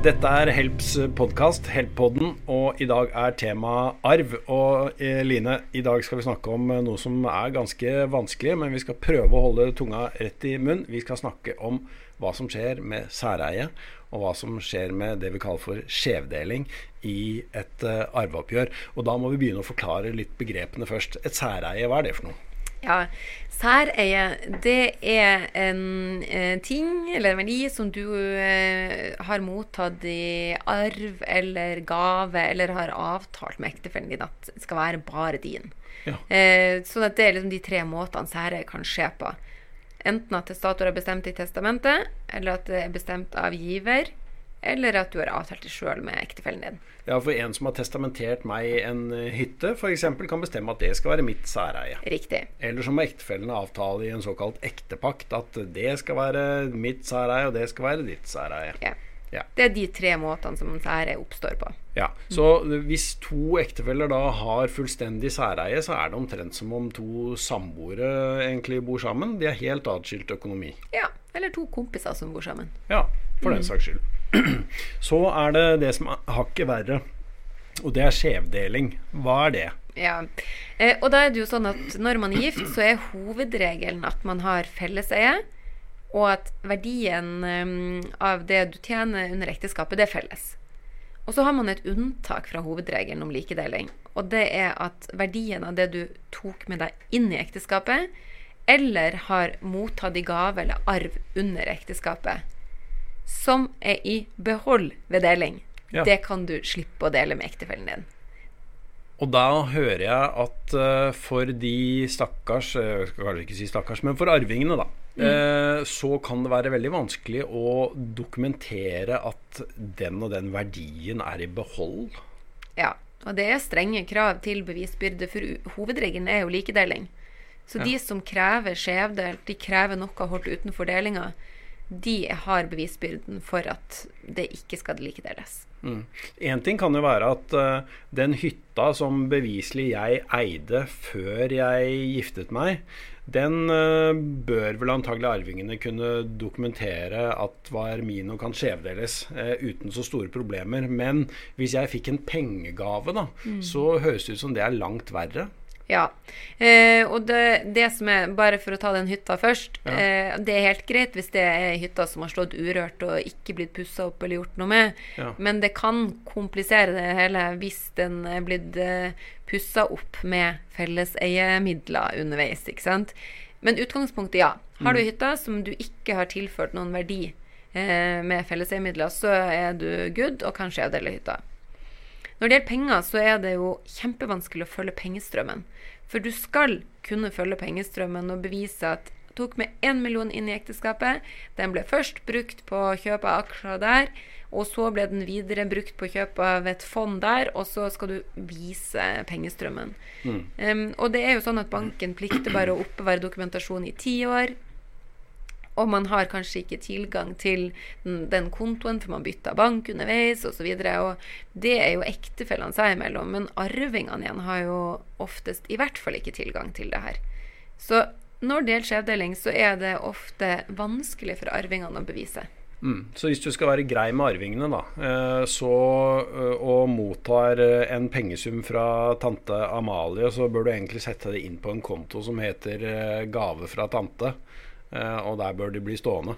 Dette er Helps podkast, Help-podden, og i dag er tema arv. Og eh, Line, i dag skal vi snakke om eh, noe som er ganske vanskelig, men vi skal prøve å holde tunga rett i munn. Vi skal snakke om hva som skjer med særeie, og hva som skjer med det vi kaller for skjevdeling i et uh, arveoppgjør. Og da må vi begynne å forklare litt begrepene først. Et særeie, hva er det for noe? Ja, Særeie, det er en eh, ting eller en verdi som du eh, har mottatt i arv eller gave, eller har avtalt med ektefellen din at skal være bare din. Ja. Eh, så det er liksom de tre måtene særeie kan skje på. Enten at testator har bestemt i testamentet, eller at det er bestemt av giver, eller at du har avtalt det sjøl med ektefellen din. Ja, for en som har testamentert meg en eh, hytte, f.eks., kan bestemme at det skal være mitt særeie. Riktig. Eller så må ektefellene avtale i en såkalt ektepakt at det skal være mitt særeie, og det skal være ditt særeie. Ja. ja. Det er de tre måtene som særeie oppstår på. Ja, Så hvis to ektefeller da har fullstendig særeie, så er det omtrent som om to samboere egentlig bor sammen. De har helt atskilt økonomi. Ja, eller to kompiser som bor sammen. Ja, for den mm. saks skyld. Så er det det som er hakket verre, og det er skjevdeling. Hva er det? Ja, eh, og da er det jo sånn at når man er gift, så er hovedregelen at man har felleseie, og at verdien um, av det du tjener under ekteskapet, det er felles. Og så har man et unntak fra hovedregelen om likedeling. Og det er at verdien av det du tok med deg inn i ekteskapet, eller har mottatt i gave eller arv under ekteskapet, som er i behold ved deling. Ja. Det kan du slippe å dele med ektefellen din. Og da hører jeg at uh, for de stakkars eh, Jeg skal kanskje ikke si stakkars, men for arvingene, da. Mm. Uh, så kan det være veldig vanskelig å dokumentere at den og den verdien er i behold. Ja, og det er strenge krav til bevisbyrde, for hovedregelen er jo likedeling. Så ja. de som krever skjevdelt, de krever noe holdt utenfor delinga de har bevisbyrden for at det ikke skal likedeles. Én mm. ting kan jo være at uh, den hytta som beviselig jeg eide før jeg giftet meg, den uh, bør vel antagelig arvingene kunne dokumentere at var min og kan skjevdeles uh, uten så store problemer. Men hvis jeg fikk en pengegave, da, mm. så høres det ut som det er langt verre. Ja. Eh, og det, det, som er, bare for å ta den hytta først, ja. eh, det er helt greit hvis det er hytta som har stått urørt og ikke blitt pussa opp eller gjort noe med. Ja. Men det kan komplisere det hele hvis den er blitt eh, pussa opp med felleseiemidler underveis. ikke sant? Men utgangspunktet, ja. Har du mm. hytta som du ikke har tilført noen verdi eh, med felleseiemidler, så er du good og kan skjevdele hytta. Når det gjelder penger, så er det jo kjempevanskelig å følge pengestrømmen. For du skal kunne følge pengestrømmen og bevise at jeg tok med én million inn i ekteskapet. Den ble først brukt på kjøp av aksjer der, og så ble den videre brukt på kjøp av et fond der, og så skal du vise pengestrømmen. Mm. Um, og det er jo sånn at banken plikter bare å oppbevare dokumentasjon i ti år. Og man har kanskje ikke tilgang til den, den kontoen, for man bytter bank underveis osv. Og, så og det er jo ektefellene seg imellom. Men arvingene igjen har jo oftest i hvert fall ikke tilgang til det her. Så når det gjelder skjevdeling, så er det ofte vanskelig for arvingene å bevise. Mm. Så hvis du skal være grei med arvingene, da, eh, så, eh, og mottar eh, en pengesum fra tante Amalie, så bør du egentlig sette det inn på en konto som heter gave fra tante. Eh, og der bør de bli stående.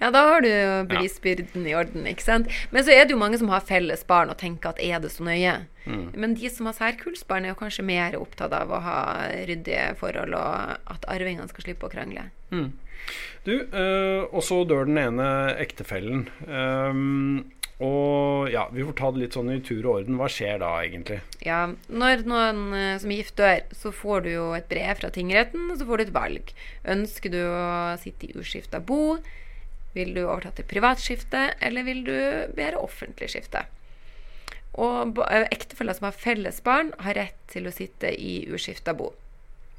Ja, da har du bevisbyrden ja. i orden, ikke sant. Men så er det jo mange som har felles barn og tenker at er det så nøye? Mm. Men de som har særkullsbarn, er jo kanskje mer opptatt av å ha ryddige forhold, og at arvingene skal slippe å krangle. Mm. Du, øh, og så dør den ene ektefellen. Um, og ja, Vi får ta det litt sånn i tur og orden. Hva skjer da, egentlig? Ja, Når noen uh, som er gift dør, så får du jo et brev fra tingretten, og så får du et valg. Ønsker du å sitte i uskifta bo? Vil du overta til privatskifte, eller vil du være offentlig skifte? Og uh, ektefeller som har felles barn, har rett til å sitte i uskifta bo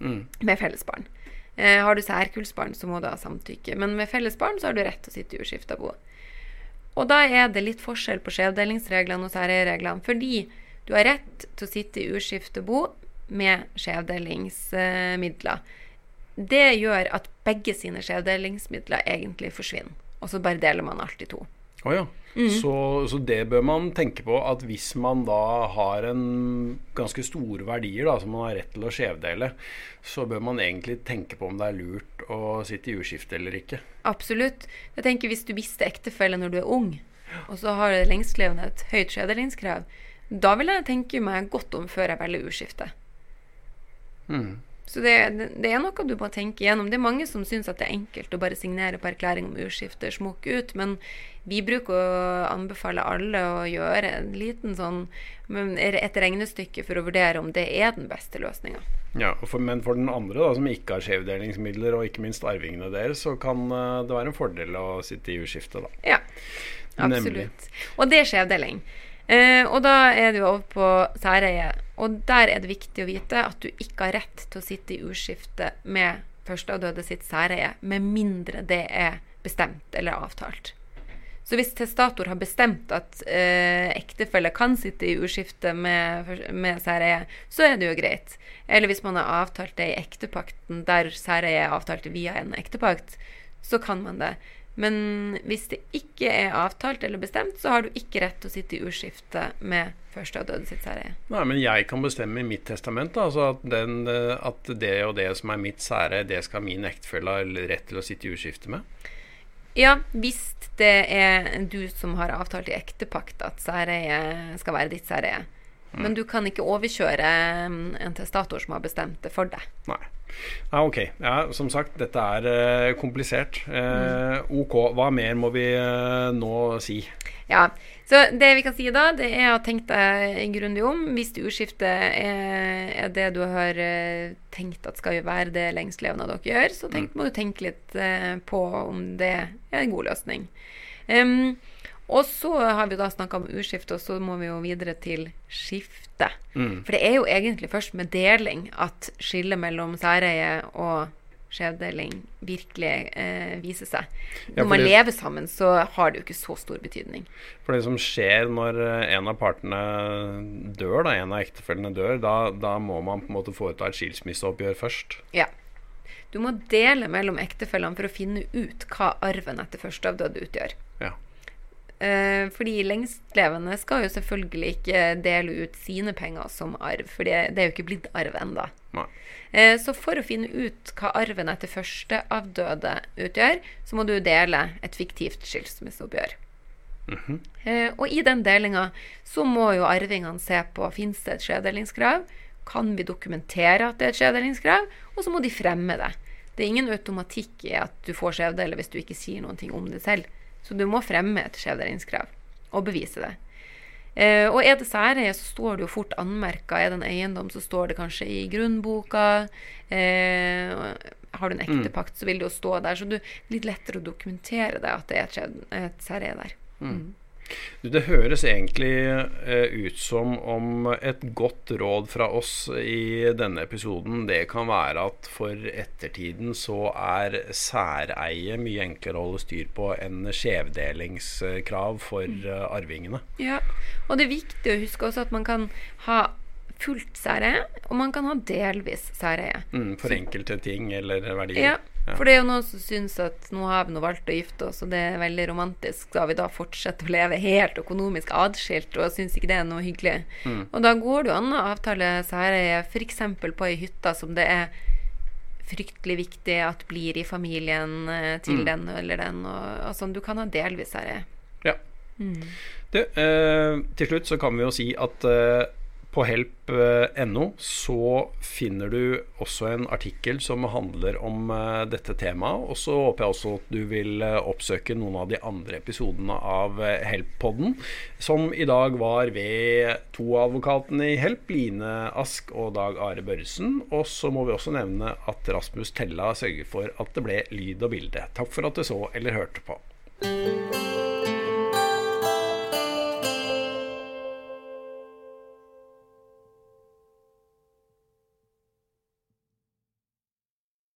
mm. med felles barn. Eh, har du særkullsbarn, så må du ha samtykke. Men med felles barn så har du rett til å sitte i uskifta bo. Og da er det litt forskjell på skjevdelingsreglene og særreglene. Fordi du har rett til å sitte i uskiftebo med skjevdelingsmidler. Det gjør at begge sine skjevdelingsmidler egentlig forsvinner. Og så bare deler man alt i to. Oh, ja. Mm. Så, så, det bør man tenke på at hvis man da har en ganske store verdier da, som man har rett til å skjevdele, så bør man egentlig tenke på om det er lurt å sitte i urskifte eller ikke. Absolutt. Jeg tenker Hvis du mister ektefelle når du er ung, og så har det lengstlevende et høyt skjedelingskrav, da vil jeg tenke meg godt om før jeg velger urskifte. Mm. Så det, det, er noe du må tenke gjennom. Det er mange som syns at det er enkelt å bare signere på erklæring om urskifte, smukke ut, men vi bruker å anbefale alle å gjøre en liten sånn et regnestykke for å vurdere om det er den beste løsninga. Ja, for, men for den andre, da, som ikke har skjevdelingsmidler, og ikke minst arvingene deres, så kan uh, det være en fordel å sitte i urskifte, da. Ja, absolutt. Nemlig. Og det er skjevdeling. Uh, og da er jo over på særeie. Og der er det viktig å vite at du ikke har rett til å sitte i urskifte med førsteavdøde sitt særeie, med mindre det er bestemt eller avtalt. Så hvis testator har bestemt at eh, ektefelle kan sitte i urskifte med, med særeie, så er det jo greit. Eller hvis man har avtalt det i ektepakten der særeie er avtalt via en ektepakt, så kan man det. Men hvis det ikke er avtalt eller bestemt, så har du ikke rett til å sitte i urskifte med første av døde sitt særeie. Nei, men jeg kan bestemme i mitt testament altså at, den, at, det og det som er mitt særeie, det skal min ektefelle ha rett til å sitte i urskifte med. Ja, hvis det er du som har avtalt i ektepakt at særeie skal være ditt særeie. Mm. Men du kan ikke overkjøre mm, en testator som har bestemt det for deg. Nei. Ja, ok. Ja, som sagt, dette er uh, komplisert. Uh, ok, hva mer må vi uh, nå si? Ja, så det vi kan si da, det er å tenke deg grundig om. Hvis urskifte er, er, det du har eh, tenkt at skal være det lengstlevende dere gjør, så tenk, mm. må du tenke litt eh, på om det er en god løsning. Um, og så har vi da snakka om urskifte, og så må vi jo videre til skifte. Mm. For det er jo egentlig først med deling at skillet mellom særeie og skjevdeling virkelig eh, viser seg. Når ja, man det, lever sammen, så har det jo ikke så stor betydning. For det som skjer når eh, en av partene dør, da, en av ektefellene dør, da, da må man på en måte foreta et skilsmisseoppgjør først. Ja. Du må dele mellom ektefellene for å finne ut hva arven etter førsteavdøde utgjør. Ja. Eh, fordi lengstlevende skal jo selvfølgelig ikke dele ut sine penger som arv, for det, er jo ikke blitt arv ennå. Eh, så for å finne ut hva arven etter døde utgjør, så må du dele et fiktivt skilsmisseoppgjør. Mm -hmm. eh, og i den delinga så må jo arvingene se på fins det et skjedelingskrav, Kan vi dokumentere at det er et skjedelingskrav, Og så må de fremme det. Det er ingen automatikk i at du får skjevdele hvis du ikke sier noe om det selv. Så du må fremme et skjevdelingskrav og bevise det. Eh, og er det særeie, så står det jo fort anmerka. Er det en eiendom, så står det kanskje i grunnboka. Eh, har du en mm. ektepakt, så vil det jo stå der. Så det er litt lettere å dokumentere det at det er et, et særeie der. Mm. Det høres egentlig eh, ut som om et godt råd fra oss i denne episoden, det kan være at for ettertiden så er særeie mye enklere å holde styr på enn skjevdelingskrav for mm. uh, arvingene. Ja, og det er viktig å huske også at man kan ha fullt særeie, og man kan ha delvis særeie. Mm, for enkelte ting eller verdier. Ja, for det er jo noen som syns at nå har vi nå valgt å gifte oss, og det er veldig romantisk. Skal vi da fortsette å leve helt økonomisk adskilt, og syns ikke det er noe hyggelig? Mm. Og da går det jo an å avtale særeie f.eks. på ei hytte som det er fryktelig viktig at blir i familien eh, til mm. den eller den. Og, altså, du kan ha delvis særeie. Ja. Mm. Du, eh, til slutt så kan vi jo si at eh, på help.no så finner du også en artikkel som handler om uh, dette temaet. Og så håper jeg også at du vil uh, oppsøke noen av de andre episodene av Help-podden, som i dag var ved to av advokatene i Help, Line Ask og Dag Are Børresen. Og så må vi også nevne at Rasmus Tella sørger for at det ble lyd og bilde. Takk for at du så eller hørte på.